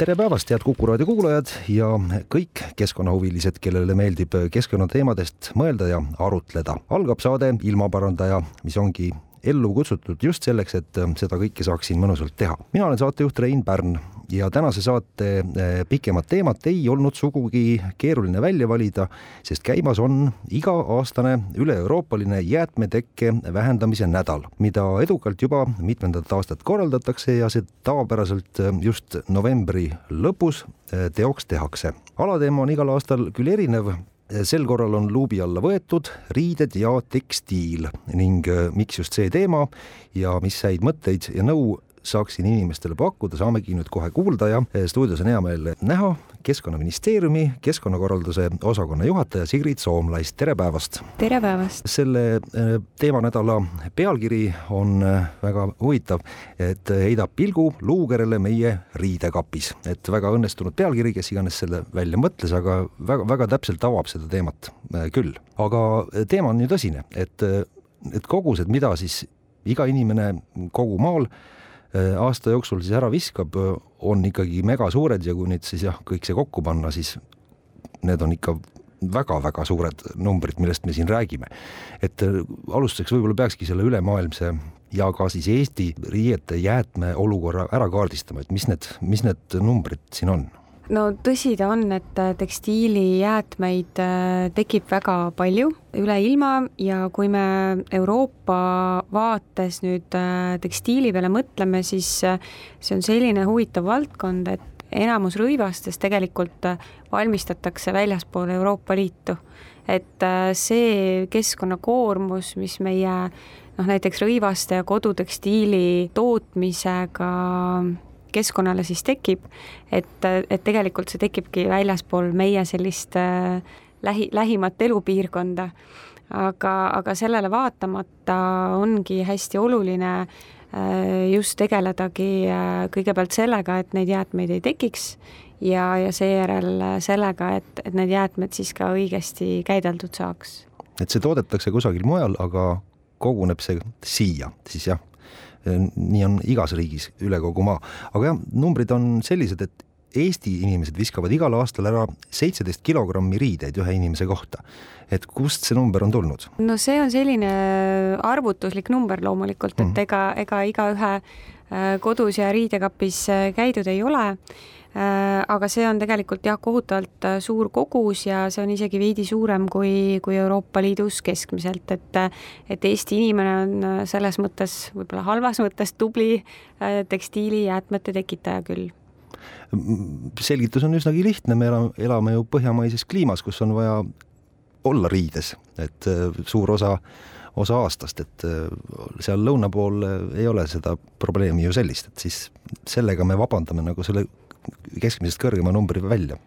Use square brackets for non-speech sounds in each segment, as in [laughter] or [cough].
Tere päevast, head Kuku raadio kuulajad ja kõik keskkonnahuvilised, kellele meeldib keskkonnateemadest mõelda ja arutleda. algab saade Ilmaparandaja, mis ongi ellu kutsutud just selleks, et seda kõike saaks siin mõnusalt teha. mina olen saatejuht Rein Pärn ja tänase saate eh, pikemat teemat ei olnud sugugi keeruline välja valida, sest käimas on iga-aastane üle-euroopaline jäätmetekke vähendamise nädal, mida edukalt juba mitmendat aastat korraldatakse ja see tavapäraselt eh, just novembri lõpus teoks tehakse. alateema on igal aastal küll erinev, sel korral on luubi alla võetud riided ja tekstiil ning miks just see teema ja mis häid mõtteid ja nõu saaksin inimestele pakkuda, saamegi nüüd kohe kuulda ja eh, stuudios on hea meel näha Keskkonnaministeeriumi keskkonnakorralduse osakonna juhataja Sigrid Soomlais, tere päevast! tere päevast! selle eh, teemanädala pealkiri on eh, väga huvitav, et heidab pilgu luukerele meie riidekapis, et väga õnnestunud pealkiri, kes iganes selle välja mõtles, aga väga-väga täpselt avab seda teemat küll. aga teema on ju tõsine, et, et kogused, mida siis iga inimene kogu maal aasta jooksul siis ära viskab, äh, on ikkagi megasuured ja kui nüüd siis jah, kõik see kokku panna, siis need on ikka väga-väga suured numbrid, millest me siin räägime. et äh, alustuseks võib-olla peakski selle ülemaailmse ja ka siis Eesti riiete jäätme olukorra ära kaardistama, et mis need, mis need numbrid siin on no tõsi ta on, et äh, tekstiilijäätmeid äh, tekib väga palju üle ilma ja kui me Euroopa vaates nüüd äh, tekstiili peale mõtleme, siis see on selline huvitav valdkond, et enamus rõivastest tegelikult valmistatakse väljaspool Euroopa Liitu. et see keskkonnakoormus, mis meie noh, näiteks rõivaste ja kodutekstiili tootmisega keskkonnale siis tekib, et, et tegelikult see tekibki väljaspool meie sellist äh, lähi, lähimat elupiirkonda. aga, aga sellele vaatamata ongi hästi oluline äh, just tegeledagi äh, kõigepealt sellega, et neid jäätmeid ei tekiks ja, ja seejärel sellega, et, et need jäätmed siis ka õigesti käideldud saaks. et see toodetakse kusagil mujal, aga koguneb see siia, siis jah, nii on igas riigis üle kogu maa, aga jah, numbrid on sellised, et Eesti inimesed viskavad igal aastal ära seitseteist kilogrammi riideid ühe inimese kohta. et kust see number on tulnud? no see on selline arvutuslik number loomulikult, et mm. ega, ega igaühe äh, kodus ja riidekapis äh, käidud ei ole Äh, aga see on tegelikult jah, kohutavalt äh, suur kogus ja see on isegi veidi suurem kui, kui Euroopa Liidus keskmiselt, et et Eesti inimene on äh, selles mõttes, võib-olla halvas mõttes tubli tekstiilijäätmete tekitaja küll. Selgitus on üsnagi lihtne, me elame, elame ju põhjamaises kliimas, kus on vaja olla riides, et suur osa, osa aastast, et seal lõuna pool ei ole seda probleemi ju sellist, et siis sellega me vabandame nagu selle keskmisest kõrgema numbri välja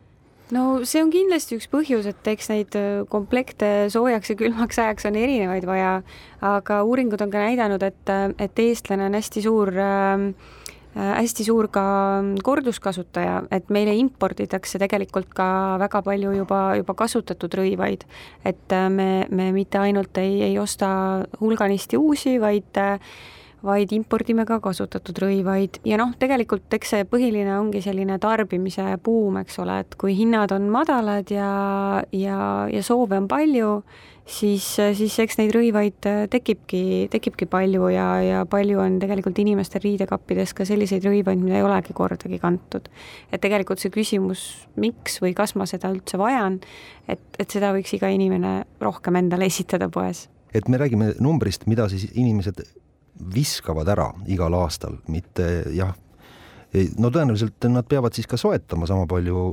no see on kindlasti üks põhjus, et eks neid äh, komplekte soojaks ja külmaks ajaks on erinevaid vaja, aga uuringud on ka näidanud, et, äh, et eestlane on hästi suur äh, äh, hästi suur ka korduskasutaja, et meile imporditakse tegelikult ka väga palju juba, juba kasutatud rõivaid. et me, me mitte ainult ei, ei osta hulganisti uusi, vaid äh, vaid impordime ka kasutatud rõivaid ja noh, tegelikult eks see põhiline ongi selline tarbimise buum, eks ole, et kui hinnad on madalad ja, ja, ja soove on palju, siis, siis eks neid rõivaid tekibki, tekibki palju ja, ja palju on tegelikult inimestel riidekappides ka selliseid rõivaid, mida ei olegi kordagi kantud. et tegelikult see küsimus, miks või kas ma seda üldse vajan, et, et seda võiks iga inimene rohkem endale esitada poes et me räägime numbrist, mida siis inimesed viskavad ära igal aastal, mitte jah, no tõenäoliselt nad peavad siis ka soetama sama palju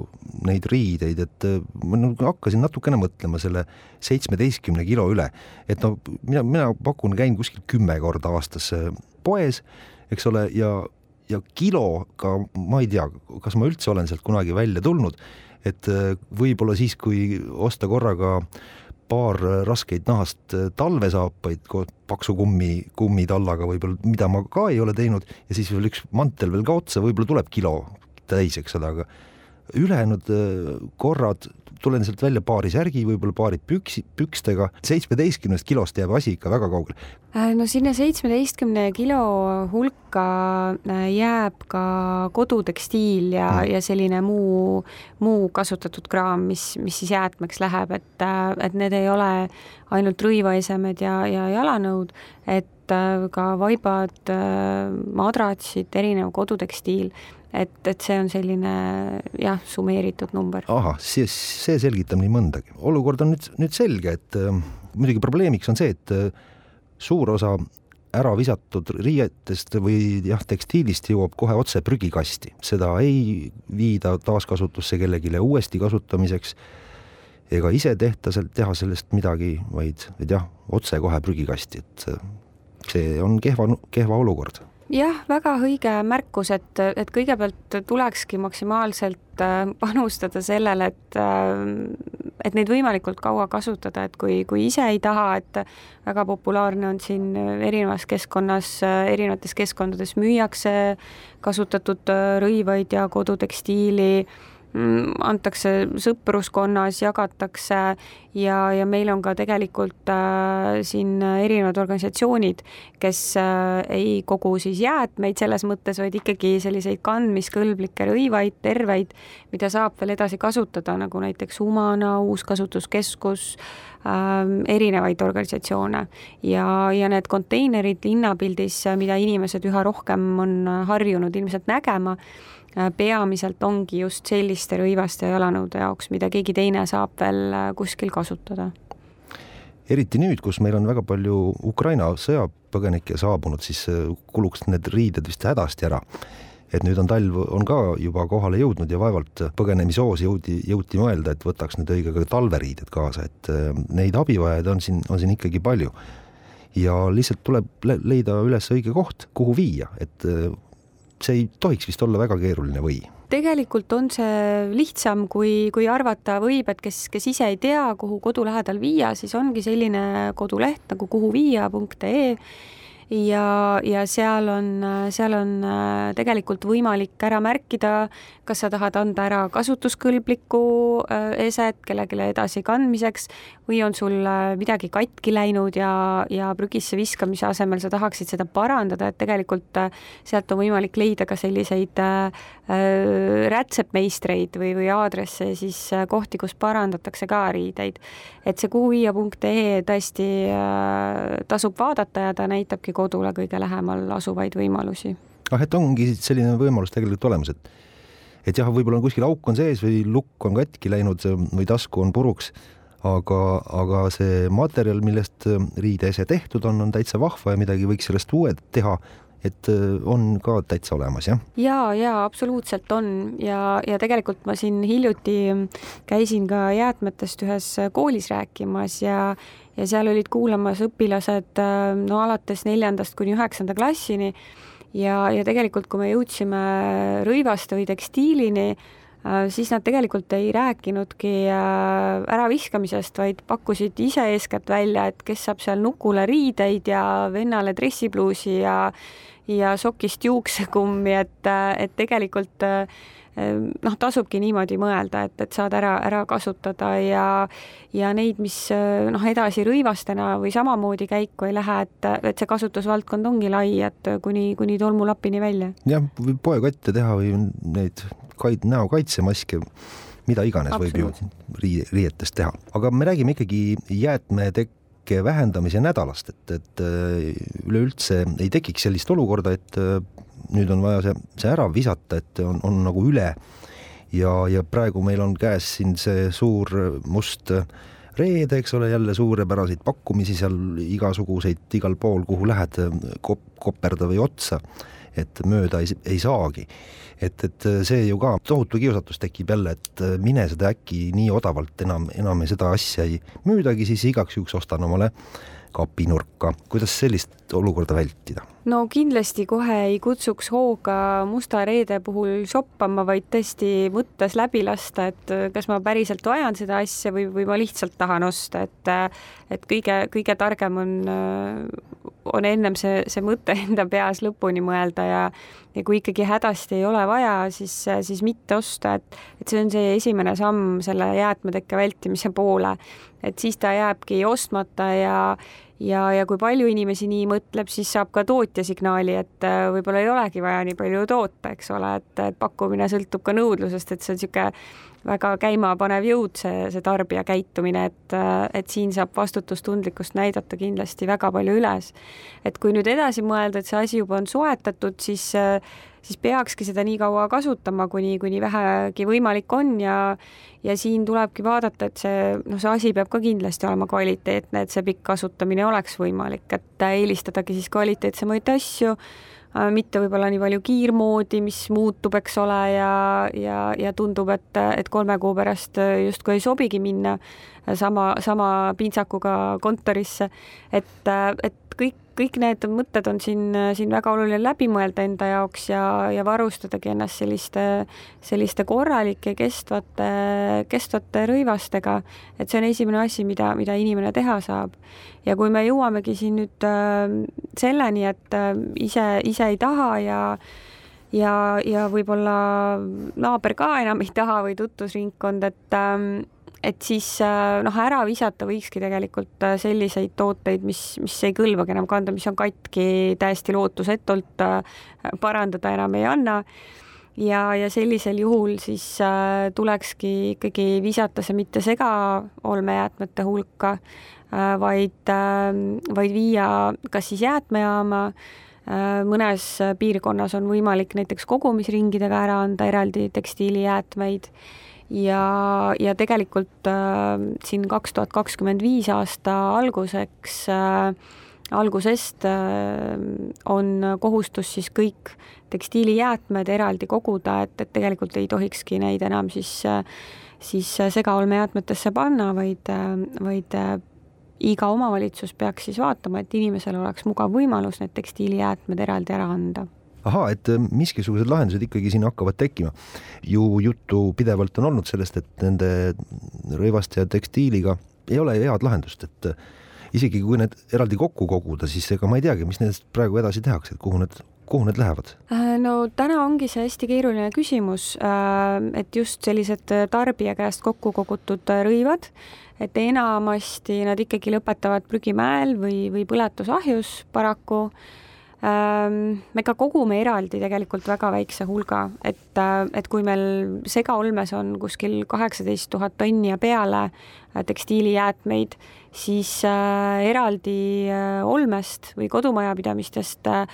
neid riideid, et ma nagu hakkasin natukene mõtlema selle seitsmeteistkümne kilo üle, et no mina, mina pakun, käin kuskil kümme korda aastas poes, eks ole, ja ja kiloga ma ei tea, kas ma üldse olen sealt kunagi välja tulnud, et äh, võib-olla siis, kui osta korraga paar raskeid nahast talvesaapaid koos paksu kummi, kummitallaga võib-olla, mida ma ka ei ole teinud. Ja siis veel üks mantel veel ka otsa, võib-olla tuleb kilo täis, eks ole, aga ülejäänud äh, korrad tulen sealt välja paari särgi, võib-olla paari püksi, pükstega, seitsmeteistkümnest kilost jääb asi ikka väga kaugele. Äh, no sinna seitsmeteistkümne kilo hulka äh, jääb ka kodutekstiil ja mm., ja selline muu, muu kasutatud kraam, mis, mis siis jäätmeks läheb, et, et need ei ole ainult rõivaesemed ja, ja jalanõud, et ka vaibad, madratsid, erinev kodutekstiil et, et see on selline jah, summeeritud number. ahah, siis see selgitab nii mõndagi. olukord on nüüd, nüüd selge, et äh, muidugi probleemiks on see, et äh, suur osa ära visatud riietest või jah, tekstiilist jõuab kohe otse prügikasti, seda ei viida taaskasutusse kellelegi uuesti kasutamiseks ega ise tehta teha sellest midagi, vaid, vaid jah, otse kohe prügikasti, et äh, see on kehva, kehva olukord. Jah, väga õige märkus, et, et kõigepealt tulekski maksimaalselt äh, panustada sellele, et äh, et neid võimalikult kaua kasutada, et kui, kui ise ei taha, et väga populaarne on siin erinevas keskkonnas, erinevates keskkondades müüakse kasutatud rõivaid ja kodutekstiili Mm, antakse sõpruskonnas, jagatakse ja, ja meil on ka tegelikult äh, siin erinevad organisatsioonid, kes äh, ei kogu siis jäätmeid selles mõttes, vaid ikkagi selliseid kandmiskõlblikke rõivaid, terveid, mida saab veel edasi kasutada, nagu näiteks Humana Uuskasutuskeskus äh,, erinevaid organisatsioone. ja, ja need konteinerid linnapildis, mida inimesed üha rohkem on harjunud ilmselt nägema, Äh, peamiselt ongi just selliste rõivaste ja jalanõude jaoks, mida keegi teine saab veel äh, kuskil kasutada. Eriti nüüd, kus meil on väga palju Ukraina sõjapõgenikke saabunud, siis äh, kuluks need riided vist hädasti ära. et nüüd on talv, on ka juba kohale jõudnud ja vaevalt põgenemishoos jõudi, jõuti mõelda, et võtaks nüüd õige ka talveriided kaasa, et neid abivajajaid on siin, on siin ikkagi palju. ja lihtsalt tuleb leida üles õige koht, kuhu viia, et see ei tohiks vist olla väga keeruline või? tegelikult on see lihtsam, kui, kui arvata võib, et kes, kes ise ei tea, kuhu kodu lähedal viia, siis ongi selline koduleht nagu kuhuviia.ee ja, ja seal on, seal on äh, tegelikult võimalik ära märkida, kas sa tahad anda ära kasutuskõlblikku äh, eset kellelegi edasikandmiseks või on sul äh, midagi katki läinud ja, ja prügisse viskamise asemel sa tahaksid seda parandada, et tegelikult sealt on võimalik leida ka selliseid rätsepmeistreid või, või aadresse siis kohti, kus parandatakse ka riideid. et see kuhuviia.ee tõesti tasub vaadata ja ta näitabki kodule kõige lähemal asuvaid võimalusi. ah, et ongi selline võimalus tegelikult olemas, et et jah, võib-olla on kuskil auk on sees või lukk on katki läinud või tasku on puruks, aga, aga see materjal, millest riideese tehtud on, on täitsa vahva ja midagi võiks sellest uued teha et äh, on ka täitsa olemas, jah? ja, ja absoluutselt on ja, ja tegelikult ma siin hiljuti käisin ka jäätmetest ühes koolis rääkimas ja, ja seal olid kuulamas õpilased äh, no alates neljandast kuni üheksanda klassini ja, ja tegelikult, kui me jõudsime rõivaste või tekstiilini, äh, siis nad tegelikult ei rääkinudki äraviskamisest, vaid pakkusid ise eeskätt välja, et kes saab seal nukule riideid ja vennale dressipluusi ja ja sokist juuksekummi, et, et tegelikult noh, tasubki niimoodi mõelda, et, et saad ära, ära kasutada ja ja neid, mis noh, edasi rõivastena või samamoodi käiku ei lähe, et, et see kasutusvaldkond ongi lai, et kuni, kuni tolmulapini välja. jah, võib poekatte teha või neid kaid-, näokaitsemaske, mida iganes Absoluut. võib ju riietest teha, aga me räägime ikkagi jäätmetek-, riske vähendamise nädalast, et, et äh, üleüldse ei tekiks sellist olukorda, et äh, nüüd on vaja see, see ära visata, et on, on nagu üle. Ja, ja praegu meil on käes siin see suur must reede, eks ole, jälle suurepäraseid pakkumisi seal igasuguseid igal pool, kuhu lähed kop-, koperda või otsa, et mööda ei, ei saagi. Et, et see ju ka tohutu kiusatus tekib jälle, et mine seda äkki nii odavalt enam, enam seda asja ei müüdagi, siis igaks juhuks ostan omale kapinurka. kuidas sellist olukorda vältida? no kindlasti kohe ei kutsuks hooga Musta reede puhul shoppama, vaid tõesti mõttes läbi lasta, et kas ma päriselt vajan seda asja või, või ma lihtsalt tahan osta, et et kõige, kõige targem on, on ennem see, see mõte enda peas lõpuni mõelda ja ja kui ikkagi hädasti ei ole vaja, siis, siis mitte osta, et et see on see esimene samm selle jäätmetekke vältimise poole. et siis ta jääbki ostmata ja ja, ja kui palju inimesi nii mõtleb, siis saab ka tootja signaali, et äh, võib-olla ei olegi vaja nii palju toota, eks ole, et pakkumine sõltub ka nõudlusest, et see on niisugune väga käimapanev jõud, see, see tarbija käitumine, et, et siin saab vastutustundlikkust näidata kindlasti väga palju üles. et kui nüüd edasi mõelda, et see asi juba on soetatud, siis, siis peakski seda nii kaua kasutama, kuni, kuni vähegi võimalik on ja ja siin tulebki vaadata, et see, noh, see asi peab ka kindlasti olema kvaliteetne, et see pikk kasutamine oleks võimalik, et eelistadagi siis kvaliteetsemaid asju mitte võib-olla nii palju kiirmoodi, mis muutub, eks ole, ja, ja, ja tundub, et, et kolme kuu pärast justkui ei sobigi minna sama, sama pintsakuga kontorisse. et, et kõik, kõik need mõtted on siin, siin väga oluline läbi mõelda enda jaoks ja, ja varustadagi ennast selliste, selliste korralike kestvate, kestvate rõivastega. et see on esimene asi, mida, mida inimene teha saab. ja kui me jõuamegi siin nüüd äh, selleni, et äh, ise, ise ei taha ja ja, ja võib-olla naaber ka enam ei taha või tutvusringkond, et ähm, et siis äh, noh, ära visata võikski tegelikult äh, selliseid tooteid, mis, mis ei kõlbagi enam kanda, mis on katki täiesti lootusetult, äh, parandada enam ei anna. ja, ja sellisel juhul siis tulekski ikkagi visata see mitte segaolmejäätmete hulka, vaid, vaid viia kas siis jäätmejaama, mõnes piirkonnas on võimalik näiteks kogumisringidega ära anda eraldi tekstiilijäätmeid ja, ja tegelikult äh, siin kaks tuhat kakskümmend viis aasta alguseks äh, algusest äh, on kohustus siis kõik tekstiilijäätmed eraldi koguda, et, et tegelikult ei tohikski neid enam siis, äh, siis segaolmejäätmetesse panna, vaid, äh, vaid iga omavalitsus peaks siis vaatama, et inimesel oleks mugav võimalus need tekstiilijäätmed eraldi ära anda ahaa, et äh, miskisugused lahendused ikkagi siin hakkavad tekkima. ju juttu pidevalt on olnud sellest, et nende rõivaste ja tekstiiliga ei ole head lahendust, et äh, isegi kui need eraldi kokku koguda, siis ega ma ei teagi, mis nendest praegu edasi tehakse, et kuhu need, kuhu need lähevad? Äh, no täna ongi see hästi keeruline küsimus, et just sellised tarbija käest kokku kogutud rõivad, et enamasti nad ikkagi lõpetavad prügimäel või, või põletusahjus paraku me ka kogume eraldi tegelikult väga väikse hulga, et, äh, et kui meil segaolmes on kuskil kaheksateist tuhat tonni ja peale äh, tekstiilijäätmeid, siis äh, eraldi äh, olmest või kodumajapidamistest äh,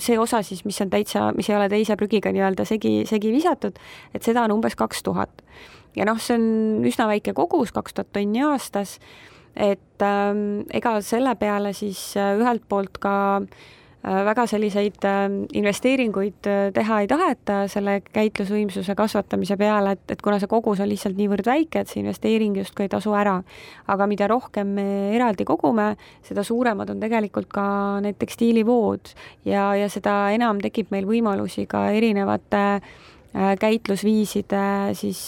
see osa siis, mis on täitsa, mis ei ole teise prügiga nii-öelda segi, segi visatud, et seda on umbes kaks tuhat. ja noh, see on üsna väike kogus, kaks tuhat tonni aastas, et ähm, ega selle peale siis äh, ühelt poolt ka äh, Äh, väga selliseid äh, investeeringuid äh, teha ei taheta selle käitlusvõimsuse kasvatamise peale, et, et kuna see kogus on lihtsalt niivõrd väike, et see investeering justkui ei tasu ära. aga mida rohkem me eraldi kogume, seda suuremad on tegelikult ka need tekstiilivood ja, ja seda enam tekib meil võimalusi ka erinevate käitlusviiside siis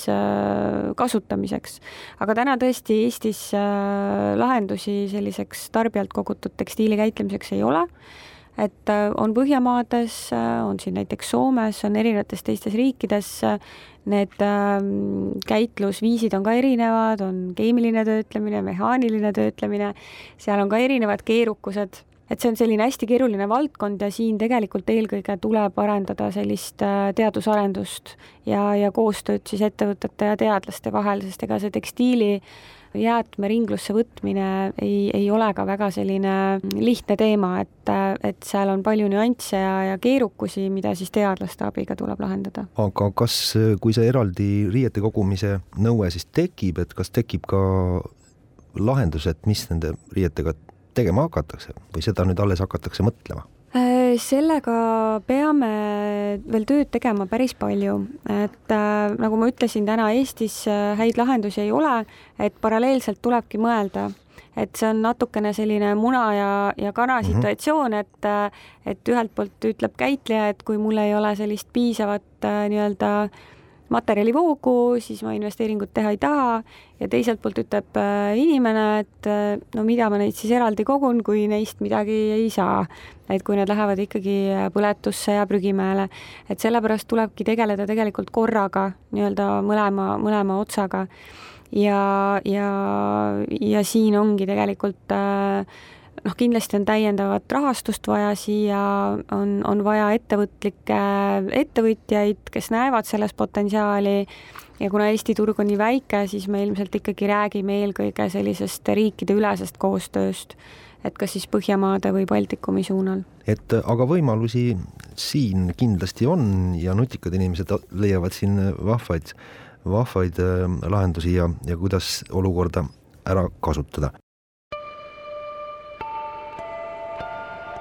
kasutamiseks. aga täna tõesti Eestis lahendusi selliseks tarbijalt kogutud tekstiili käitlemiseks ei ole et äh, on Põhjamaades, äh, on siin näiteks Soomes, on erinevates teistes riikides, äh, need ähm, käitlusviisid on ka erinevad, on keemiline töötlemine, mehaaniline töötlemine, seal on ka erinevad keerukused, et see on selline hästi keeruline valdkond ja siin tegelikult eelkõige tuleb arendada sellist teadusarendust ja, ja koostööd siis ettevõtete ja teadlaste vahel, sest ega see tekstiili jäätmeringlusse võtmine ei, ei ole ka väga selline lihtne teema, et, et seal on palju nüansse ja, ja keerukusi, mida siis teadlaste abiga tuleb lahendada. aga kas, kui see eraldi riiete kogumise nõue siis tekib, et kas tekib ka lahendus, et mis nende riietega tegema hakatakse või seda nüüd alles hakatakse mõtlema? Äh, sellega peame veel tööd tegema päris palju, et äh, nagu ma ütlesin, täna Eestis äh, häid lahendusi ei ole, et paralleelselt tulebki mõelda, et see on natukene selline muna ja, ja kana -hmm. situatsioon, et et ühelt poolt ütleb käitleja, et kui mul ei ole sellist piisavat nii-öelda materjalivoogu, siis ma investeeringut teha ei taha. Ja teiselt poolt ütleb inimene, et no mida ma neid siis eraldi kogun, kui neist midagi ei saa. et kui need lähevad ikkagi põletusse ja prügimäele, et sellepärast tulebki tegeleda tegelikult korraga nii-öelda mõlema, mõlema otsaga. Ja, ja, ja siin ongi tegelikult äh, noh, kindlasti on täiendavat rahastust vaja siia, on, on vaja ettevõtlikke ettevõtjaid, kes näevad selles potentsiaali ja kuna Eesti turg on nii väike, siis me ilmselt ikkagi räägime eelkõige sellisest riikideülesest koostööst, et kas siis Põhjamaade või Baltikumi suunal. et aga võimalusi siin kindlasti on ja nutikad inimesed leiavad siin vahvaid vahvaid äh, lahendusi ja, ja kuidas olukorda ära kasutada.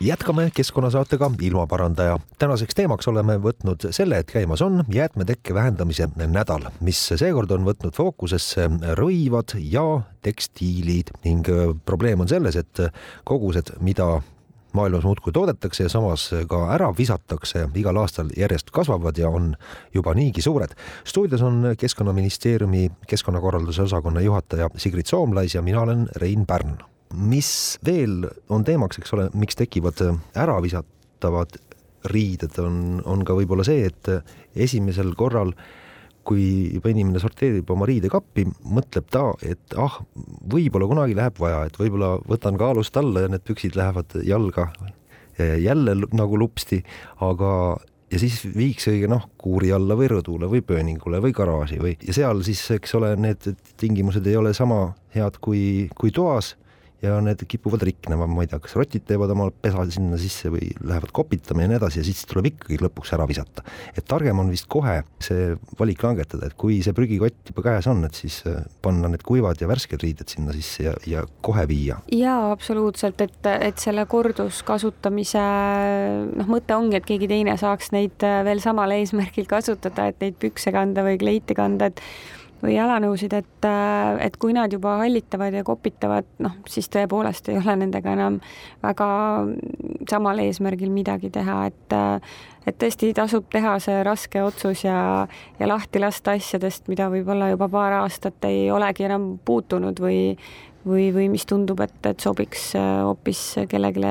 jätkame keskkonnasaatega Ilmaparandaja. tänaseks teemaks oleme võtnud selle, et käimas on jäätmetekke vähendamise nädal, mis seekord on võtnud fookusesse rõivad ja tekstiilid ning probleem on selles, et kogused, mida maailmas muudkui toodetakse ja samas ka ära visatakse, igal aastal järjest kasvavad ja on juba niigi suured. stuudios on Keskkonnaministeeriumi keskkonnakorralduse osakonna juhataja Sigrid Soomlais ja mina olen Rein Pärn mis veel on teemaks, eks ole, miks tekivad äravisatavad riided, on, on ka võib-olla see, et esimesel korral kui juba inimene sorteerib oma riidekappi, mõtleb ta, et ah, võib-olla kunagi läheb vaja, et võib-olla võtan kaalust alla ja need püksid lähevad jalga jälle nagu lupsti, aga ja siis viiks õige noh, kuuri alla või rõdule või pööningule või garaaži või ja seal siis, eks ole, need tingimused ei ole sama head kui, kui toas ja need kipuvad riknema, ma ei tea, kas rotid teevad oma pesa sinna sisse või lähevad kopitama ja nii edasi ja siis tuleb ikkagi lõpuks ära visata. et targem on vist kohe see valik langetada, et kui see prügikott juba käes on, et siis äh, panna need kuivad ja värsked riided sinna sisse ja, ja kohe viia. jaa, absoluutselt, et, et selle korduskasutamise noh, mõte ongi, et keegi teine saaks neid äh, veel samal eesmärgil kasutada, et neid pükse kanda või kleiti kanda, et või jalanõusid, et, äh, et kui nad juba hallitavad ja kopitavad, noh, siis tõepoolest ei ole nendega enam väga samal eesmärgil midagi teha, et äh, et tõesti tasub teha see raske otsus ja, ja lahti lasta asjadest, mida võib-olla juba paar aastat ei olegi enam puutunud või või, või mis tundub, et, et sobiks äh, hoopis kellelegi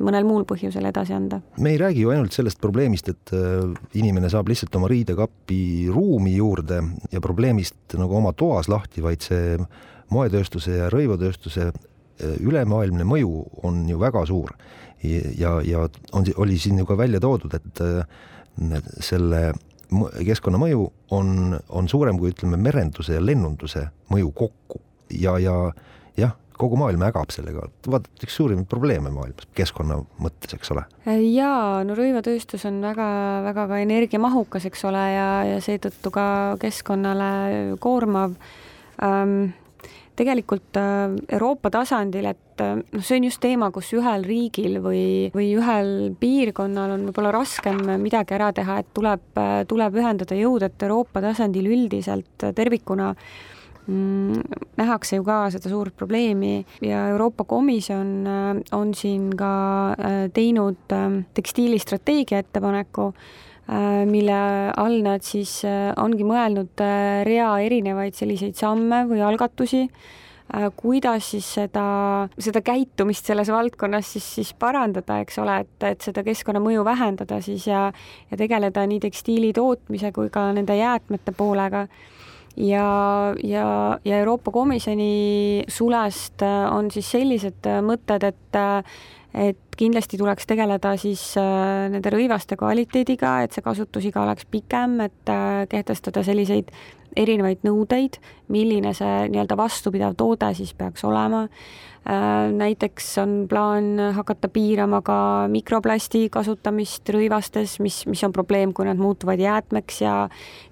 mõnel muul põhjusel edasi anda. me ei räägi ju ainult sellest probleemist, et äh, inimene saab lihtsalt oma riidekapi ruumi juurde ja probleemist nagu oma toas lahti, vaid see moetööstuse ja rõivatööstuse äh, ülemaailmne mõju on ju väga suur. ja, ja on, oli siin ju ka välja toodud, et selle keskkonnamõju on, on suurem kui ütleme, merenduse ja lennunduse mõju kokku ja, ja jah, kogu maailm ägab sellega, vaata üks suurimaid probleeme maailmas keskkonna mõttes, eks ole. jaa, no rõivatööstus on väga-väga ka energiamahukas, eks ole, ja, ja seetõttu ka keskkonnale koormav ähm, tegelikult äh, Euroopa tasandil, et äh, noh, see on just teema, kus ühel riigil või, või ühel piirkonnal on võib-olla raskem midagi ära teha, et tuleb, äh, tuleb ühendada jõud, et Euroopa tasandil üldiselt tervikuna äh, nähakse ju ka seda suurt probleemi ja Euroopa Komisjon äh, on siin ka äh, teinud äh, tekstiilistrateegia ettepaneku, mille all nad siis ongi mõelnud rea erinevaid selliseid samme või algatusi, kuidas siis seda, seda käitumist selles valdkonnas siis, siis parandada, eks ole, et, et seda keskkonnamõju vähendada siis ja, ja tegeleda nii tekstiili tootmise kui ka nende jäätmete poolega ja, ja, ja Euroopa Komisjoni sulest äh, on siis sellised äh, mõtted, et äh, et kindlasti tuleks tegeleda siis äh, nende rõivaste kvaliteediga, et see kasutusiga oleks pikem, et äh, kehtestada selliseid erinevaid nõudeid, milline see nii-öelda vastupidav toode siis peaks olema. Äh, näiteks on plaan hakata piirama ka mikroplasti kasutamist rõivastes, mis, mis on probleem, kui nad muutuvad jäätmeks ja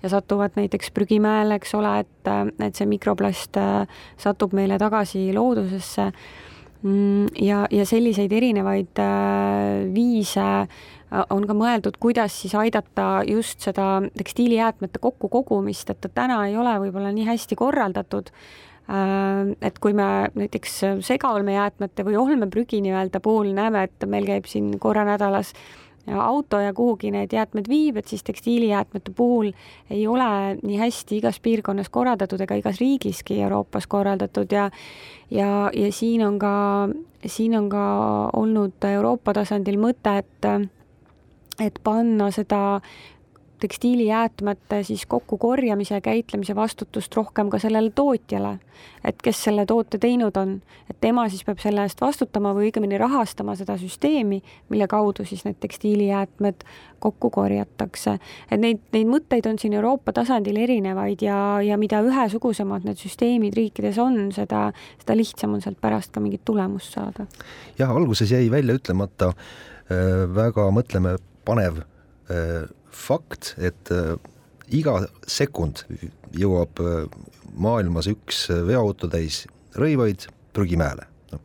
ja satuvad näiteks prügimäele, eks ole, et, et see mikroplast satub meile tagasi loodusesse ja, ja selliseid erinevaid äh, viise äh, on ka mõeldud, kuidas siis aidata just seda tekstiilijäätmete kokkukogumist, et ta täna ei ole võib-olla nii hästi korraldatud. Äh, et kui me näiteks segaolmejäätmete või olmeprügi nii-öelda puhul näeme, et meil käib siin korra nädalas auto ja kuhugi need jäätmed viib, et siis tekstiilijäätmete puhul ei ole nii hästi igas piirkonnas korraldatud ega igas riigiski Euroopas korraldatud. Ja ja, ja siin on ka, siin on ka olnud Euroopa tasandil mõte, et et panna seda tekstiilijäätmete siis kokkukorjamise ja käitlemise vastutust rohkem ka sellele tootjale. et kes selle toote teinud on, et tema siis peab selle eest vastutama või õigemini rahastama seda süsteemi, mille kaudu siis need tekstiilijäätmed kokku korjatakse. et neid, neid mõtteid on siin Euroopa tasandil erinevaid ja, ja mida ühesugusemad need süsteemid riikides on, seda, seda lihtsam on sealt pärast ka mingit tulemust saada. jah, alguses jäi välja ütlemata äh, väga mõtlemapanev äh, fakt, et äh, iga sekund jõuab äh, maailmas üks äh, veoauto täis rõivaid prügimäele. noh,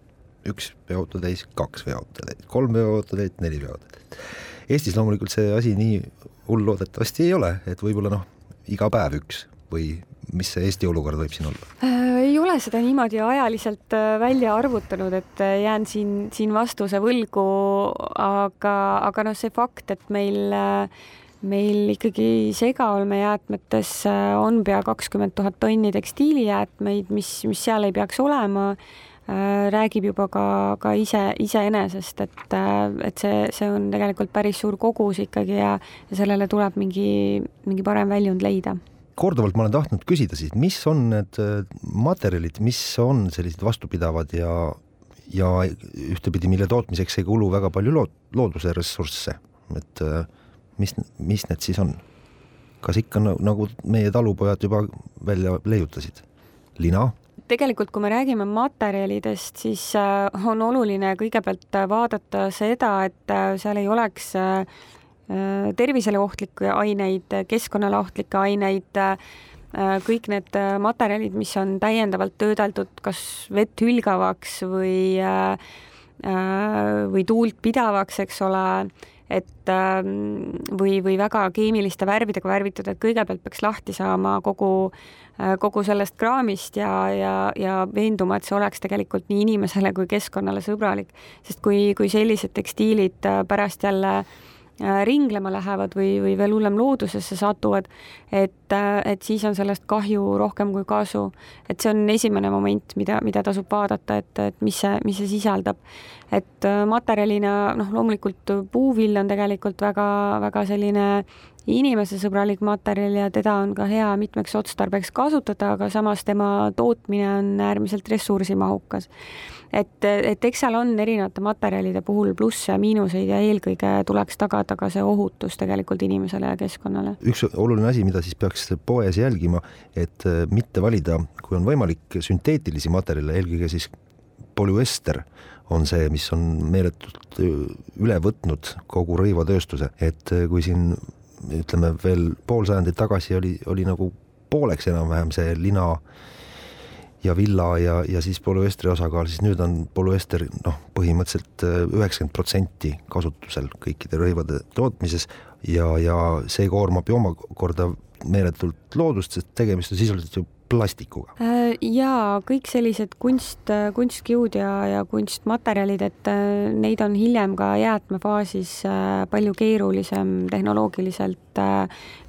üks veoauto täis, kaks veoauto täis, kolm veoauto täis, neli veoauto täis. Eestis loomulikult see asi nii hull loodetavasti ei ole, et võib-olla noh, iga päev üks või mis see Eesti olukord võib siin olla ei ole seda niimoodi ajaliselt välja arvutanud, et jään siin, siin vastuse võlgu, aga, aga noh, see fakt, et meil äh, meil ikkagi segaolmejäätmetes äh, on pea kakskümmend tuhat tonni tekstiilijäätmeid, mis, mis seal ei peaks olema. Äh,, räägib juba ka, ka ise, iseenesest, et, äh, et see, see on tegelikult päris suur kogus ikkagi ja, ja sellele tuleb mingi, mingi parem väljund leida. Korduvalt ma olen tahtnud küsida siis, mis on need materjalid, mis on sellised vastupidavad ja, ja ühtepidi, mille tootmiseks ei kulu väga palju lood, looduse ressursse, et äh, mis, mis need siis on? kas ikka nagu meie talupojad juba välja leiutasid, lina? tegelikult, kui me räägime materjalidest, siis äh, on oluline kõigepealt vaadata seda, et äh, seal ei oleks äh, tervisele ohtlikke aineid, keskkonnale ohtlikke aineid, kõik need materjalid, mis on täiendavalt töödeldud kas vett hülgavaks või, või tuult pidavaks, eks ole et ähm, või, või väga keemiliste värvidega värvitud, et kõigepealt peaks lahti saama kogu, äh, kogu sellest kraamist ja, ja, ja veenduma, et see oleks tegelikult nii inimesele kui keskkonnale sõbralik. sest kui, kui sellised tekstiilid äh, pärast jälle äh, ringlema lähevad või, või veel hullem loodusesse satuvad, et, äh, et siis on sellest kahju rohkem kui kasu. et see on esimene moment, mida, mida tasub vaadata, et, et mis see, mis see sisaldab. et äh, materjalina, noh, loomulikult puuvill on tegelikult väga-väga selline inimesesõbralik materjal ja teda on ka hea mitmeks otstarbeks kasutada, aga samas tema tootmine on äärmiselt ressursimahukas et, et eks seal on erinevate materjalide puhul plusse ja miinuseid ja eelkõige tuleks tagada ka see ohutus tegelikult inimesele ja keskkonnale. üks oluline asi, mida siis peaks poes jälgima, et äh, mitte valida, kui on võimalik, sünteetilisi materjale, eelkõige siis polüester on see, mis on meeletult äh, üle võtnud kogu rõivatööstuse, et äh, kui siin ütleme veel pool sajandit tagasi oli, oli nagu pooleks enam-vähem see lina ja villa ja, ja siis polüestri osakaal, siis nüüd on polüester noh, põhimõtteliselt äh, üheksakümmend protsenti kasutusel kõikide rõivade tootmises ja, ja see koormab ju omakorda meeletult loodust, sest tegemist on sisuliselt ju plastikuga. Äh, ja kõik sellised kunst, kunstkiud ja, ja kunstmaterjalid, et äh, neid on hiljem ka jäätmefaasis palju keerulisem tehnoloogiliselt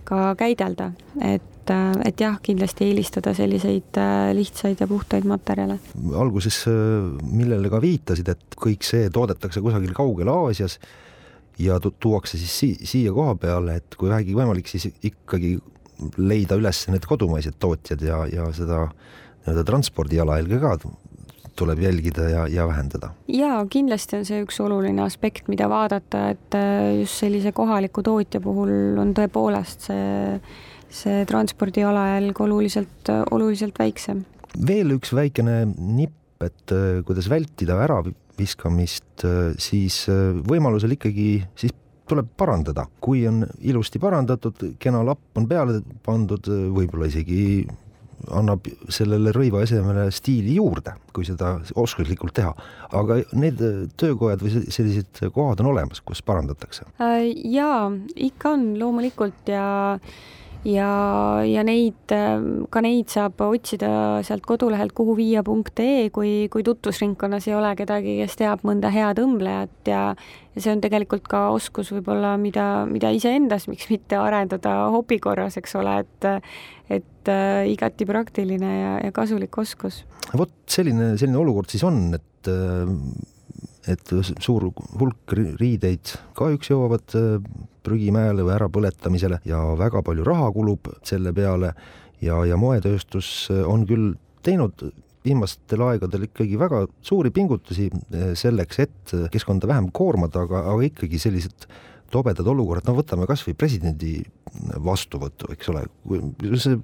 ka käidelda, et et, jah, kindlasti eelistada selliseid äh, lihtsaid ja puhtaid materjale. alguses, äh, millele ka viitasid, et kõik see toodetakse kusagil kaugel Aasias ja tuuakse siis si siia koha peale, et kui vähegi võimalik, siis ikkagi leida üles need kodumaised tootjad ja, ja seda nii-öelda transpordijalajälge ka tuleb jälgida ja, ja vähendada. jaa, kindlasti on see üks oluline aspekt, mida vaadata, et äh, just sellise kohaliku tootja puhul on tõepoolest see, see transpordi jalajälg oluliselt, oluliselt väiksem. veel üks väikene nipp, et äh, kuidas vältida äraviskamist, äh, siis võimalusel ikkagi siis tuleb parandada, kui on ilusti parandatud, kena lapp on peale pandud, võib-olla isegi annab sellele rõiva esemele stiili juurde, kui seda oskuslikult teha. aga need töökojad või sellised kohad on olemas, kus parandatakse? Äh, jaa, ikka on loomulikult ja ja, ja neid, ka neid saab otsida sealt kodulehelt kuhuviia.ee, kui, kui tutvusringkonnas ei ole kedagi, kes teab mõnda head õmblejat ja ja see on tegelikult ka oskus võib-olla, mida, mida iseendas, miks mitte arendada hobi korras, eks ole, et et äh, igati praktiline ja, ja kasulik oskus. vot selline, selline olukord siis on, et äh, et suur hulk riideid kahjuks jõuavad äh, prügimäele või ärapõletamisele ja väga palju raha kulub selle peale. Ja, ja moetööstus on küll teinud viimastel aegadel ikkagi väga suuri pingutusi eh, selleks, et keskkonda vähem koormada, aga, aga ikkagi sellised tobedad olukorrad, no võtame kasvõi presidendi vastuvõttu, eks ole, see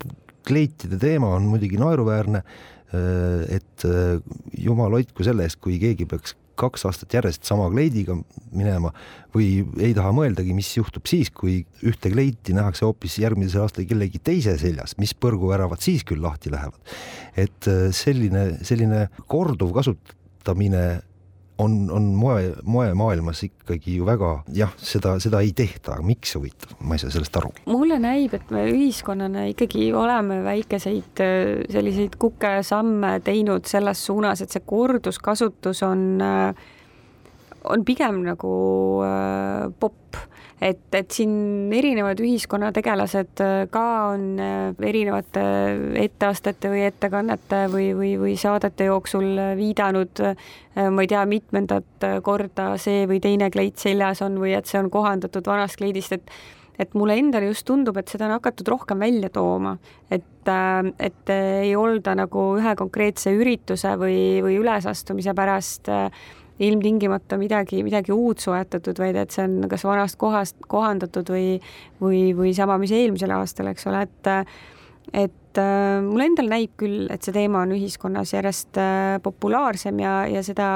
kleitide teema on muidugi naeruväärne, eh, et jumal hoidku selle eest, kui keegi peaks kaks aastat järjest sama kleidiga minema või ei taha mõeldagi, mis juhtub siis, kui ühte kleiti nähakse hoopis järgmisel aastal kellegi teise seljas, mis põrguväravad siis küll lahti lähevad. et äh, selline, selline korduv kasutamine on, on moe, moemaailmas ikkagi ju väga jah, seda, seda ei tehta, miks huvitav, ma ei saa sellest aru. mulle näib, et me ühiskonnana ikkagi oleme väikeseid äh, selliseid kukesamme teinud selles suunas, et see korduskasutus on, äh, on pigem nagu äh, popp. Et, et siin erinevad ühiskonnategelased äh, ka on äh, erinevate etteastete või ettekannete või, või, või saadete jooksul viidanud, äh, ma ei tea, mitmendat korda see või teine kleit seljas on või et see on kohandatud vanast kleidist, et et mulle endale just tundub, et seda on hakatud rohkem välja tooma, et, et ei olda nagu ühe konkreetse ürituse või, või ülesastumise pärast äh, ilmtingimata midagi, midagi uut soetatud, vaid et see on kas vanast kohast kohandatud või, või, või sama, mis eelmisel aastal, eks ole, et et äh, mulle endale näib küll, et see teema on ühiskonnas järjest äh, populaarsem ja, ja seda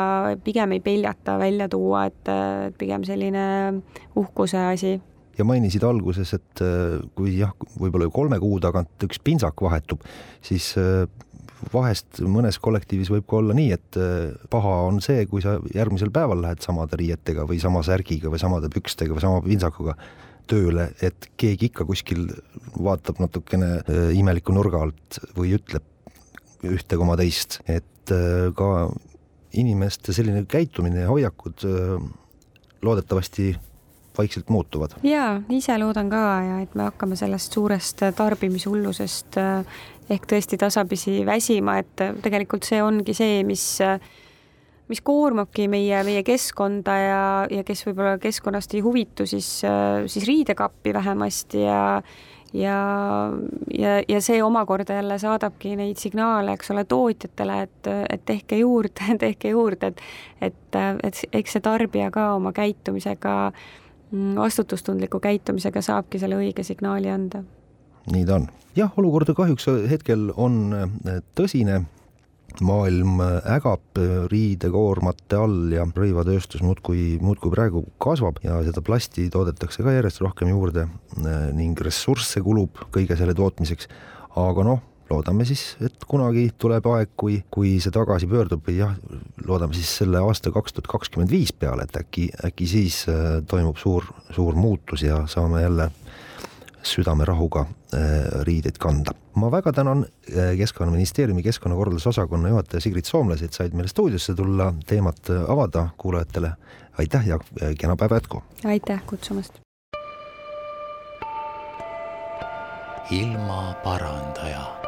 pigem ei peljata välja tuua, et äh, pigem selline uhkuse asi. Ja mainisid alguses, et äh, kui jah, võib-olla kolme kuu tagant üks pintsak vahetub, siis äh, vahest mõnes kollektiivis võib ka olla nii, et äh, paha on see, kui sa järgmisel päeval lähed samade riietega või sama särgiga või samade pükstega või sama pintsakuga tööle, et keegi ikka kuskil vaatab natukene äh, imeliku nurga alt või ütleb ühte koma teist, et äh, ka inimeste selline käitumine ja hoiakud loodetavasti vaikselt muutuvad. jaa, ise loodan ka ja et me hakkame sellest suurest tarbimishullusest ehk tõesti tasapisi väsima, et tegelikult see ongi see, mis mis koormabki meie, meie keskkonda ja, ja kes võib-olla keskkonnast ei huvitu, siis, siis riidekappi vähemasti ja ja, ja, ja see omakorda jälle saadabki neid signaale, eks ole, tootjatele, et, et tehke juurde, [laughs] tehke juurde, et et, et eks see tarbija ka oma käitumisega, vastutustundliku käitumisega saabki selle õige signaali anda. Nii ta on. jah, olukord kahjuks hetkel on äh, tõsine, maailm äh, ägab äh, riidekoormate all ja rõivatööstus muudkui, muudkui praegu kasvab ja seda plasti toodetakse ka järjest rohkem juurde ning ressursse kulub kõige selle tootmiseks, aga noh, loodame siis, et kunagi tuleb aeg, kui, kui see tagasi pöördub või jah, loodame siis selle aasta kaks tuhat kakskümmend viis peale, et äkki, äkki siis toimub suur, suur muutus ja saame jälle südamerahuga äh, riideid kanda. ma väga tänan äh, Keskkonnaministeeriumi keskkonnakorralduse osakonna juhataja Sigrid Soomlas, et said meile stuudiosse tulla, teemat äh, avada kuulajatele. aitäh ja kena päeva jätku! aitäh kutsumast! ilmaparandaja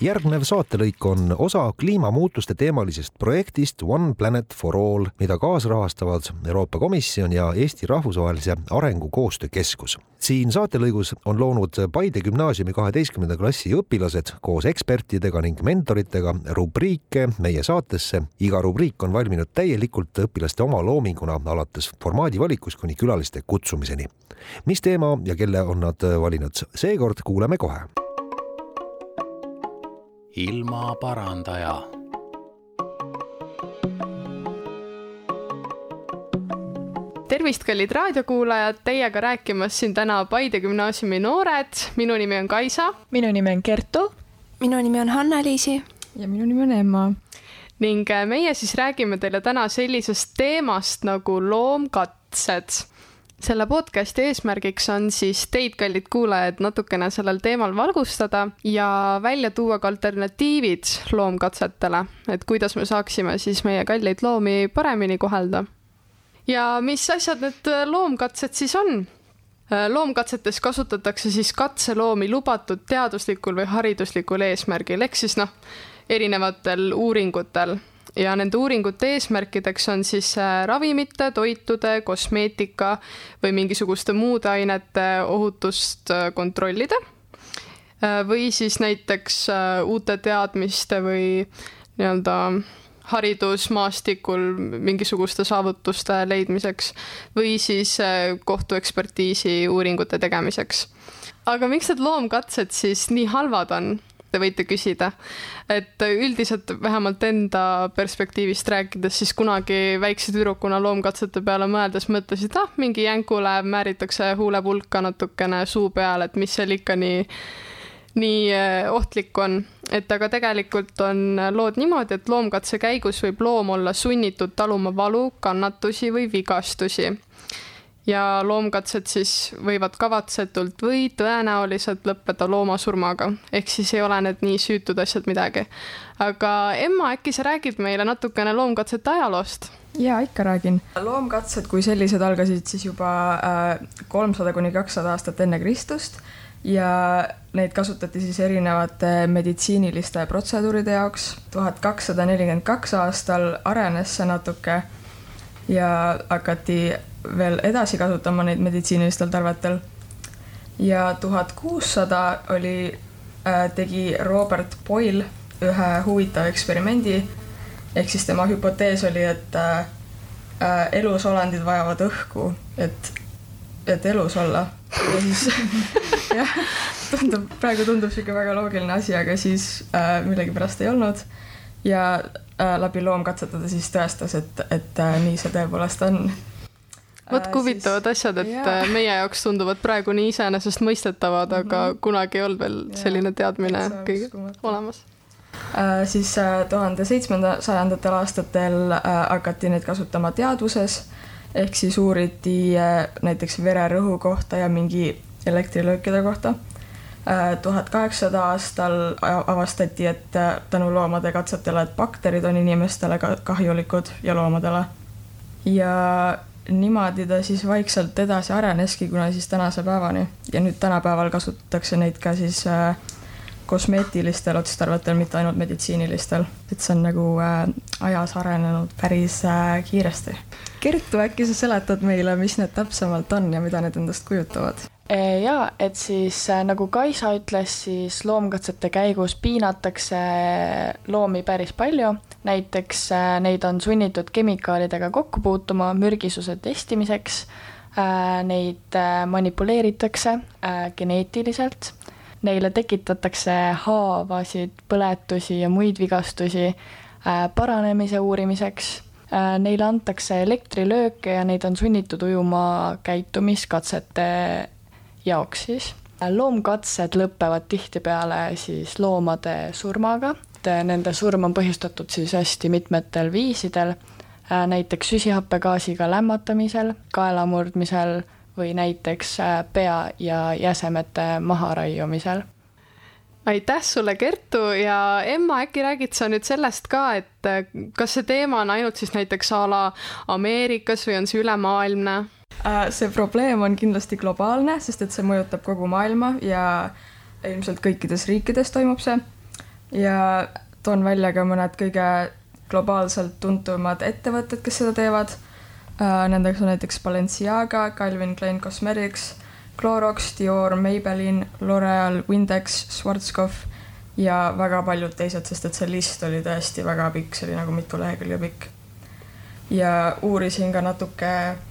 järgnev saatelõik on osa kliimamuutuste teemalisest projektist One Planet for All, mida kaasrahastavad Euroopa Komisjon ja Eesti Rahvusvahelise Arengukoostöö Keskus. siin saatelõigus on loonud Paide gümnaasiumi kaheteistkümnenda klassi õpilased koos ekspertidega ning mentoritega rubriike meie saatesse. iga rubriik on valminud täielikult õpilaste oma loominguna, alates formaadi valikust kuni külaliste kutsumiseni. mis teema ja kelle on nad valinud, seekord kuuleme kohe ilmaparandaja. tervist, kallid raadiokuulajad, teiega rääkimas siin täna Paide gümnaasiumi noored. minu nimi on Kaisa. minu nimi on Kertu. minu nimi on Hanna-Liisi. ja minu nimi on Emma. ning äh, meie siis räägime teile täna sellisest teemast nagu loomkatsed selle podcasti eesmärgiks on siis teid, kallid kuulajad, natukene sellel teemal valgustada ja välja tuua ka alternatiivid loomkatsetele, et kuidas me saaksime siis meie kalleid loomi paremini kohelda. ja mis asjad need loomkatsed siis on? loomkatsetes kasutatakse siis katseloomi lubatud teaduslikul või hariduslikul eesmärgil, ehk siis noh, erinevatel uuringutel ja nende uuringute eesmärkideks on siis äh, ravimite, toitude, kosmeetika või mingisuguste muude ainete ohutust äh, kontrollida. Äh, või siis näiteks uute teadmiste või nii-öelda haridusmaastikul mingisuguste saavutuste leidmiseks või siis kohtuekspertiisi uuringute tegemiseks. aga miks need loomkatsed siis nii halvad on? Te võite küsida. et üldiselt vähemalt enda perspektiivist rääkides, siis kunagi väikse tüdrukuna loomkatsete peale mõeldes mõtlesid, ah, mingi jänkule määritakse huulepulka natukene suu peale, et mis seal ikka nii nii eh, ohtlik on, et aga tegelikult on lood niimoodi, et loomkatse käigus võib loom olla sunnitud taluma valu, kannatusi või vigastusi ja loomkatsed siis võivad kavatsetult või tõenäoliselt lõppeda looma surmaga, ehk siis ei ole need nii süütud asjad midagi. aga Emma, äkki sa räägid meile natukene loomkatsete ajaloost? ja ikka räägin. loomkatsed kui sellised algasid siis juba äh, kolmsada kuni kakssada aastat enne Kristust ja neid kasutati siis erinevate meditsiiniliste protseduuride jaoks. tuhat kakssada nelikümmend kaks aastal arenes see natuke ja hakati veel edasi kasutama neid meditsiinilistel tarvetel. ja tuhat kuussada oli äh,, tegi Robert Boyle ühe huvitava eksperimendi. ehk siis tema hüpotees oli, et äh, äh, elusolendid vajavad õhku, et, et elus olla. ja siis [laughs] jah, tundub, praegu tundub sihuke väga loogiline asi, aga siis äh, millegipärast ei olnud. Ja äh, läbi loomkatsetada siis tõestas, et, et äh, nii see tõepoolest on vot kui huvitavad siis, asjad, et. Äh, meie jaoks tunduvad praegu nii iseenesestmõistetavad mm, -hmm. aga mhm. kunagi ei olnud veel selline teadmine kõigil olemas äh,. siis äh, tuhande seitsmendasajandatel aastatel äh, hakati neid kasutama teaduses ehk siis uuriti äh, näiteks vererõhu kohta ja mingi elektrilöökide kohta äh, tuhat kaheksasada aastal avastati, et äh, tänu loomade katsetele, et bakterid on inimestele kahjulikud ja loomadele. ja niimoodi ta siis vaikselt edasi areneski, kuna siis tänase päevani ja nüüd tänapäeval kasutatakse neid ka siis äh, kosmeetilistel otstarvetel, mitte ainult meditsiinilistel, et see on nagu äh, ajas arenenud päris äh, kiiresti. Kertu, äkki sa seletad meile, mis need täpsemalt on ja mida need endast kujutavad? Äh, ja et siis äh, nagu Kaisa ütles, siis loomkatsete käigus piinatakse loomi päris palju. Näiteks neid on sunnitud kemikaalidega kokku puutuma mürgisuse testimiseks, neid manipuleeritakse geneetiliselt, neile tekitatakse haavasid, põletusi ja muid vigastusi paranemise uurimiseks, neile antakse elektrilööke ja neid on sunnitud ujuma käitumiskatsete jaoks siis. Loomkatsed lõpevad tihtipeale siis loomade surmaga. Et nende surm on põhjustatud siis hästi mitmetel viisidel, äh, näiteks süsihappegaasiga lämmatamisel, kaela murdmisel või näiteks äh, pea ja jäsemete maharaiumisel. Aitäh sulle, Kertu! Ja Emma, äkki räägid sa nüüd sellest ka, et kas see teema on ainult siis näiteks a la Ameerikas või on see ülemaailmne? See probleem on kindlasti globaalne, sest et see mõjutab kogu maailma ja ilmselt kõikides riikides toimub see ja toon välja ka mõned kõige globaalselt tuntumad ettevõtted, kes seda teevad. Nendeks on näiteks Balenciaga, Calvin Klein Cosmetics, Clorox, Dior, Maybelline, L'Oreal, Windex, Schwarzkopf ja väga paljud teised, sest et see list oli tõesti väga pikk, see oli nagu mitu lehekülge pikk. ja uurisin ka natuke äh,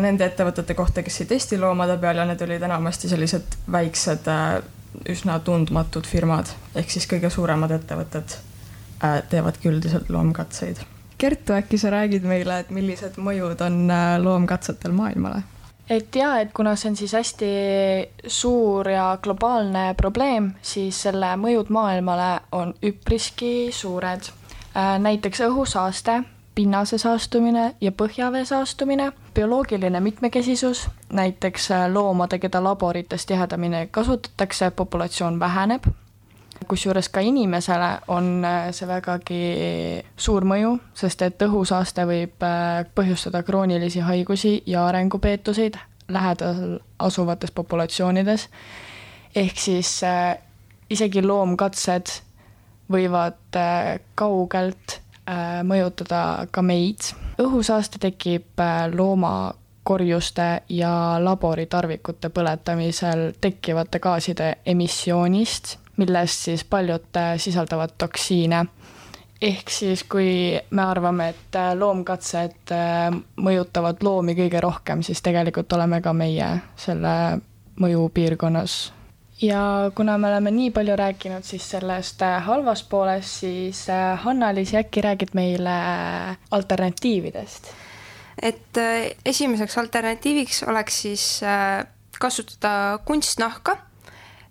nende ettevõtete kohta, kes ei testi loomade peal ja need olid enamasti sellised väiksed äh, üsna tundmatud firmad, ehk siis kõige suuremad ettevõtted äh, teevadki üldiselt loomkatseid. Kertu, äkki sa räägid meile, et millised mõjud on äh, loomkatsetel maailmale? et jaa, et kuna see on siis hästi suur ja globaalne probleem, siis selle mõjud maailmale on üpriski suured. Äh, näiteks õhusaaste, pinnase saastumine ja põhjavee saastumine, bioloogiline mitmekesisus, näiteks äh, loomade, keda laborites tihedamini kasutatakse, populatsioon väheneb, kusjuures ka inimesele on äh, see vägagi suur mõju, sest et õhusaaste võib äh, põhjustada kroonilisi haigusi ja arengupeetuseid lähedal asuvates populatsioonides. ehk siis isegi loomkatsed võivad kaugelt mõjutada ka meid. Õhusaaste tekib äh, loomakorjuste ja laboritarvikute põletamisel tekkivate gaaside emissioonist millest siis paljud äh, sisaldavad toksiine. ehk siis, kui me arvame, et äh, loomkatsed mõjutavad loomi kõige rohkem, siis tegelikult oleme ka meie selle mõjupiirkonnas ja kuna me oleme nii palju rääkinud siis sellest halvast poolest, siis Hanna-Liis, äkki räägid meile alternatiividest? et esimeseks alternatiiviks oleks siis kasutada kunstnahka,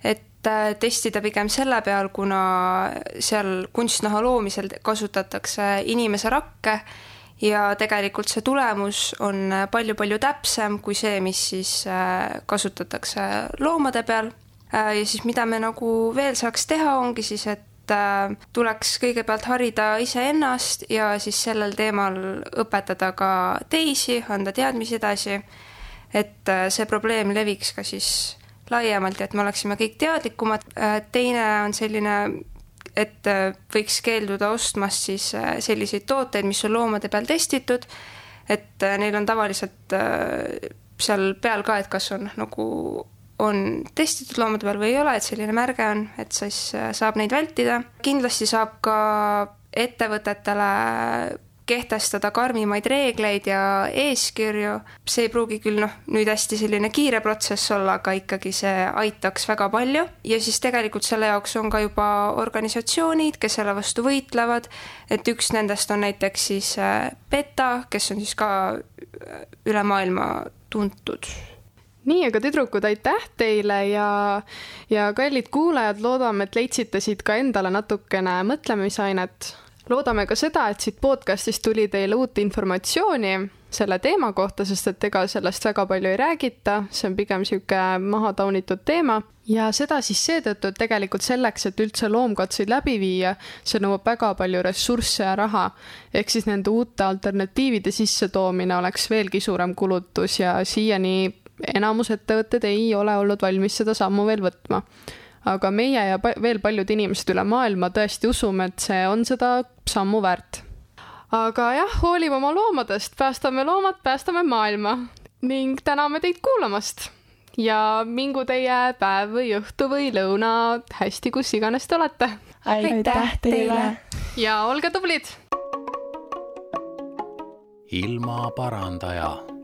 et Äh, testida pigem selle peal, kuna seal kunstnaha loomisel kasutatakse inimese rakke ja tegelikult see tulemus on palju-palju täpsem kui see, mis siis äh, kasutatakse loomade peal. Äh, ja siis, mida me nagu veel saaks teha, ongi siis, et tuleks kõigepealt harida iseennast ja siis sellel teemal õpetada ka teisi, anda teadmisi edasi. et see probleem leviks ka siis laiemalt ja et me oleksime kõik teadlikumad. Äh, teine on selline, et äh, võiks keelduda ostmast siis äh, selliseid tooteid, mis on loomade peal testitud. et neil on tavaliselt seal peal ka, et kas on nagu on testitud loomade peal või ei ole, et selline märge on, et siis saab neid vältida. kindlasti saab ka ettevõtetele kehtestada karmimaid reegleid ja eeskirju. see ei pruugi küll noh, nüüd hästi selline kiire protsess olla, aga ikkagi see aitaks väga palju ja siis tegelikult selle jaoks on ka juba organisatsioonid, kes selle vastu võitlevad. et üks nendest on näiteks siis PETA, äh, kes on siis ka äh, üle maailma tuntud nii, aga tüdrukud, aitäh teile ja, ja kallid kuulajad, loodame, et leidsite siit ka endale natukene mõtlemisainet loodame ka seda, et siit podcast'ist tuli teile uut informatsiooni selle teema kohta, sest et ega sellest väga palju ei räägita, see on pigem niisugune maha taunitud teema. Ja seda siis seetõttu, et tegelikult selleks, et üldse loomkatseid läbi viia, see nõuab väga palju ressursse ja raha. ehk siis nende uute alternatiivide sissetoomine oleks veelgi suurem kulutus ja siiani enamus ettevõtted ei ole olnud valmis seda sammu veel võtma aga meie ja veel paljud inimesed üle maailma tõesti usume, et see on seda sammu väärt. aga jah, hoolime oma loomadest, päästame loomad, päästame maailma ning täname teid kuulamast. ja mingu teie päev või õhtu või lõuna hästi, kus iganes te olete. aitäh teile. ja olge tublid. ilmaparandaja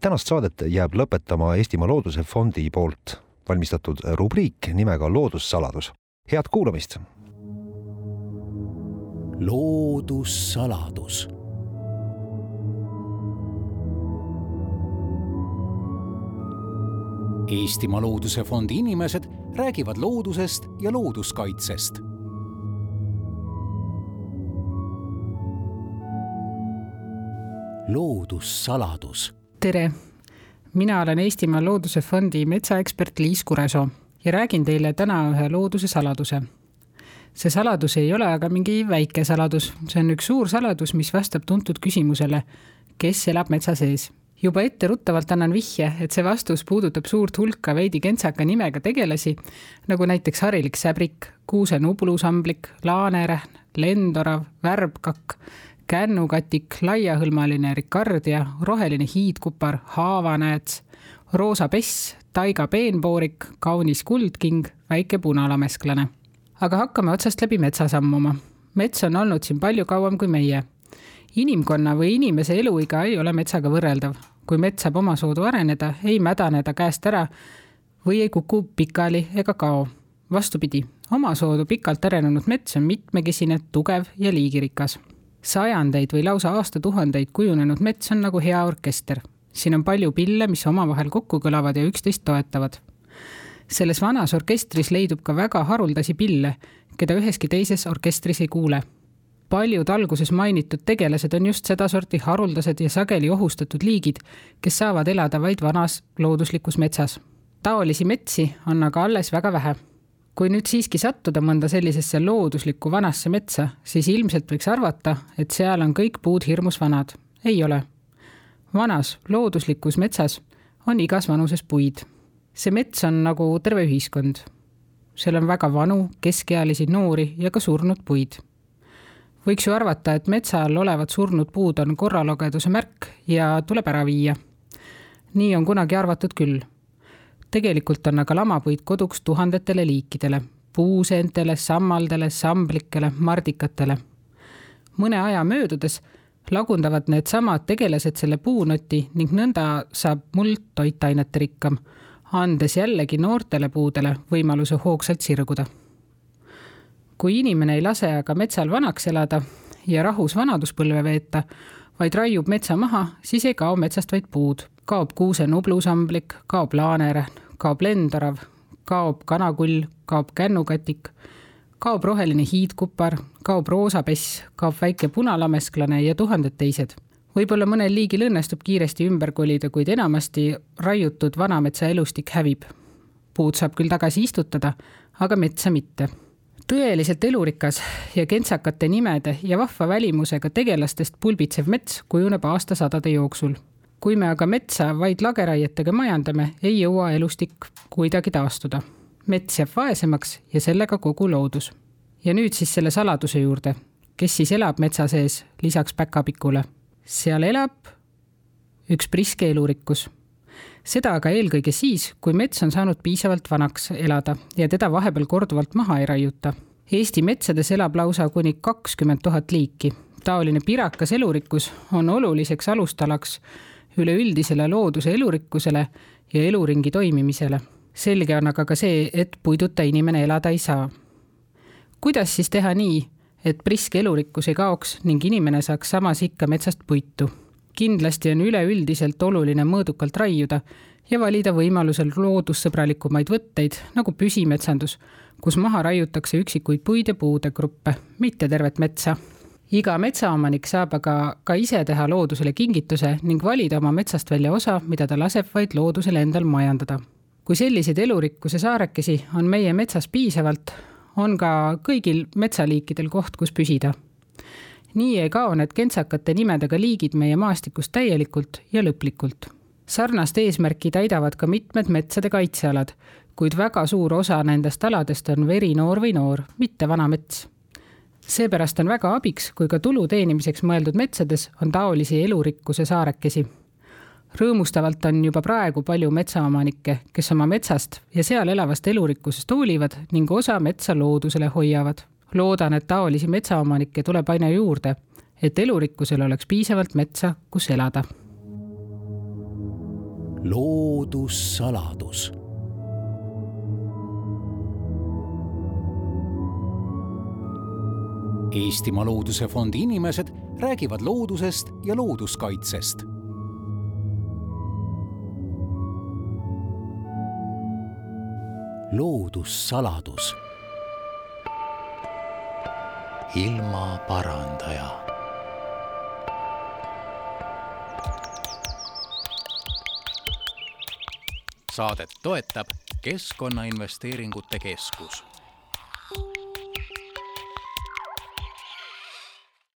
tänast saadet jääb lõpetama Eestimaa Looduse Fondi poolt valmistatud rubriik nimega Loodussaladus. head kuulamist. loodussaladus Eestimaa Looduse Fondi inimesed räägivad loodusest ja looduskaitsest. loodussaladus tere! mina olen Eestimaa Looduse Fondi metsaekspert Liis Kuresoo ja räägin teile täna ühe looduse saladuse. see saladus ei ole aga mingi väike saladus, see on üks suur saladus, mis vastab tuntud küsimusele, kes elab metsa sees juba etteruttavalt annan vihje, et see vastus puudutab suurt hulka veidi kentsaka nimega tegelasi, nagu näiteks harilik säbrik, kuuse nublusamblik, laanerähn, lendorav, värbkakk, kännukatik, laiahõlmaline rikardia, roheline hiidkupar, haavanääts, roosa pess, taiga peenpoorik, kaunis kuldking, väike punalamesklane. aga hakkame otsast läbi metsa sammuma. mets on olnud siin palju kauem kui meie inimkonna või inimese eluiga ei ole metsaga võrreldav. kui mets saab omasoodu areneda, ei mädane ta käest ära või ei kuku pikali ega kao. vastupidi, omasoodu pikalt arenenud mets on mitmekesine, tugev ja liigirikas. Sajandeid või lausa aastatuhandeid kujunenud mets on nagu hea orkester. siin on palju pille, mis omavahel kokku kõlavad ja üksteist toetavad selles vanas orkestris leidub ka väga haruldasi pille, keda üheski teises orkestris ei kuule paljud alguses mainitud tegelased on just sedasorti haruldased ja sageli ohustatud liigid, kes saavad elada vaid vanas looduslikus metsas. taolisi metsi on aga alles väga vähe. Kui nüüd siiski sattuda mõnda sellisesse looduslikku vanasse metsa, siis ilmselt võiks arvata, et seal on kõik puud hirmus vanad. ei ole. vanas looduslikus metsas on igas vanuses puid. see mets on nagu terve ühiskond. seal on väga vanu, keskealisi, noori ja ka surnud puid võiks ju arvata, et metsa all olevad surnud puud on korralageduse märk ja tuleb ära viia. nii on kunagi arvatud küll. Tegelikult on aga lamapuid koduks tuhandetele liikidele, puuseentele, sammaldele, samblikele, mardikatele. mõne aja möödudes lagundavad needsamad tegelased selle puunoti ning nõnda saab muld toitainete rikkam, andes jällegi noortele puudele võimaluse hoogsalt sirguda kui inimene ei lase aga metsal vanaks elada ja rahus vanaduspõlve veeta, vaid raiub metsa maha, siis ei kao metsast vaid puud. Kaob kuuse nublusamblik, kaob laanerähn, kaob lendorav, kaob kanakull, kaob kännukatik, kaob roheline hiidkupar, kaob roosapess, kaob väike punalamesklane ja tuhanded teised. võib-olla mõnel liigil õnnestub kiiresti ümber kolida, kuid enamasti raiutud vanametsa elustik hävib. puud saab küll tagasi istutada, aga metsa mitte tõeliselt elurikas ja kentsakate nimede ja vahva välimusega tegelastest pulbitsev mets kujuneb aastasadade jooksul. Kui me aga metsa vaid lageraietega majandame, ei jõua elustik kuidagi taastuda. mets jääb vaesemaks ja sellega kogu loodus. ja nüüd siis selle saladuse juurde. kes siis elab metsa sees lisaks päkapikule? seal elab üks priske elurikkus seda aga eelkõige siis, kui mets on saanud piisavalt vanaks elada ja teda vahepeal korduvalt maha ei raiuta. Eesti metsades elab lausa kuni kakskümmend tuhat liiki. taoline pirakas elurikkus on oluliseks alustalaks üleüldisele looduse elurikkusele ja eluringi toimimisele. selge on aga ka see, et puiduta inimene elada ei saa. kuidas siis teha nii, et priske elurikkus ei kaoks ning inimene saaks samas ikka metsast puitu? kindlasti on üleüldiselt oluline mõõdukalt raiuda ja valida võimalusel loodussõbralikumaid võtteid nagu püsimetsandus, kus maha raiutakse üksikuid puid ja puude gruppe, mitte tervet metsa. Iga metsaomanik saab aga ka ise teha loodusele kingituse ning valida oma metsast välja osa, mida ta laseb vaid loodusel endal majandada. kui selliseid elurikkuse saarekesi on meie metsas piisavalt, on ka kõigil metsaliikidel koht, kus püsida nii ei kao need kentsakate nimedega liigid meie maastikust täielikult ja lõplikult. sarnast eesmärki täidavad ka mitmed metsade kaitsealad, kuid väga suur osa nendest aladest on verinoor või noor, mitte vana mets. Seepärast on väga abiks, kui ka tulu teenimiseks mõeldud metsades on taolisi elurikkuse saarekesi. rõõmustavalt on juba praegu palju metsaomanikke, kes oma metsast ja seal elavast elurikkusest hoolivad ning osa metsa loodusele hoiavad loodan, et taolisi metsaomanikke tuleb aina juurde, et elurikkusel oleks piisavalt metsa, kus elada. loodussaladus Eestimaa Looduse Fondi inimesed räägivad loodusest ja looduskaitsest. loodussaladus ilmaparandaja. saadet toetab Keskkonnainvesteeringute Keskus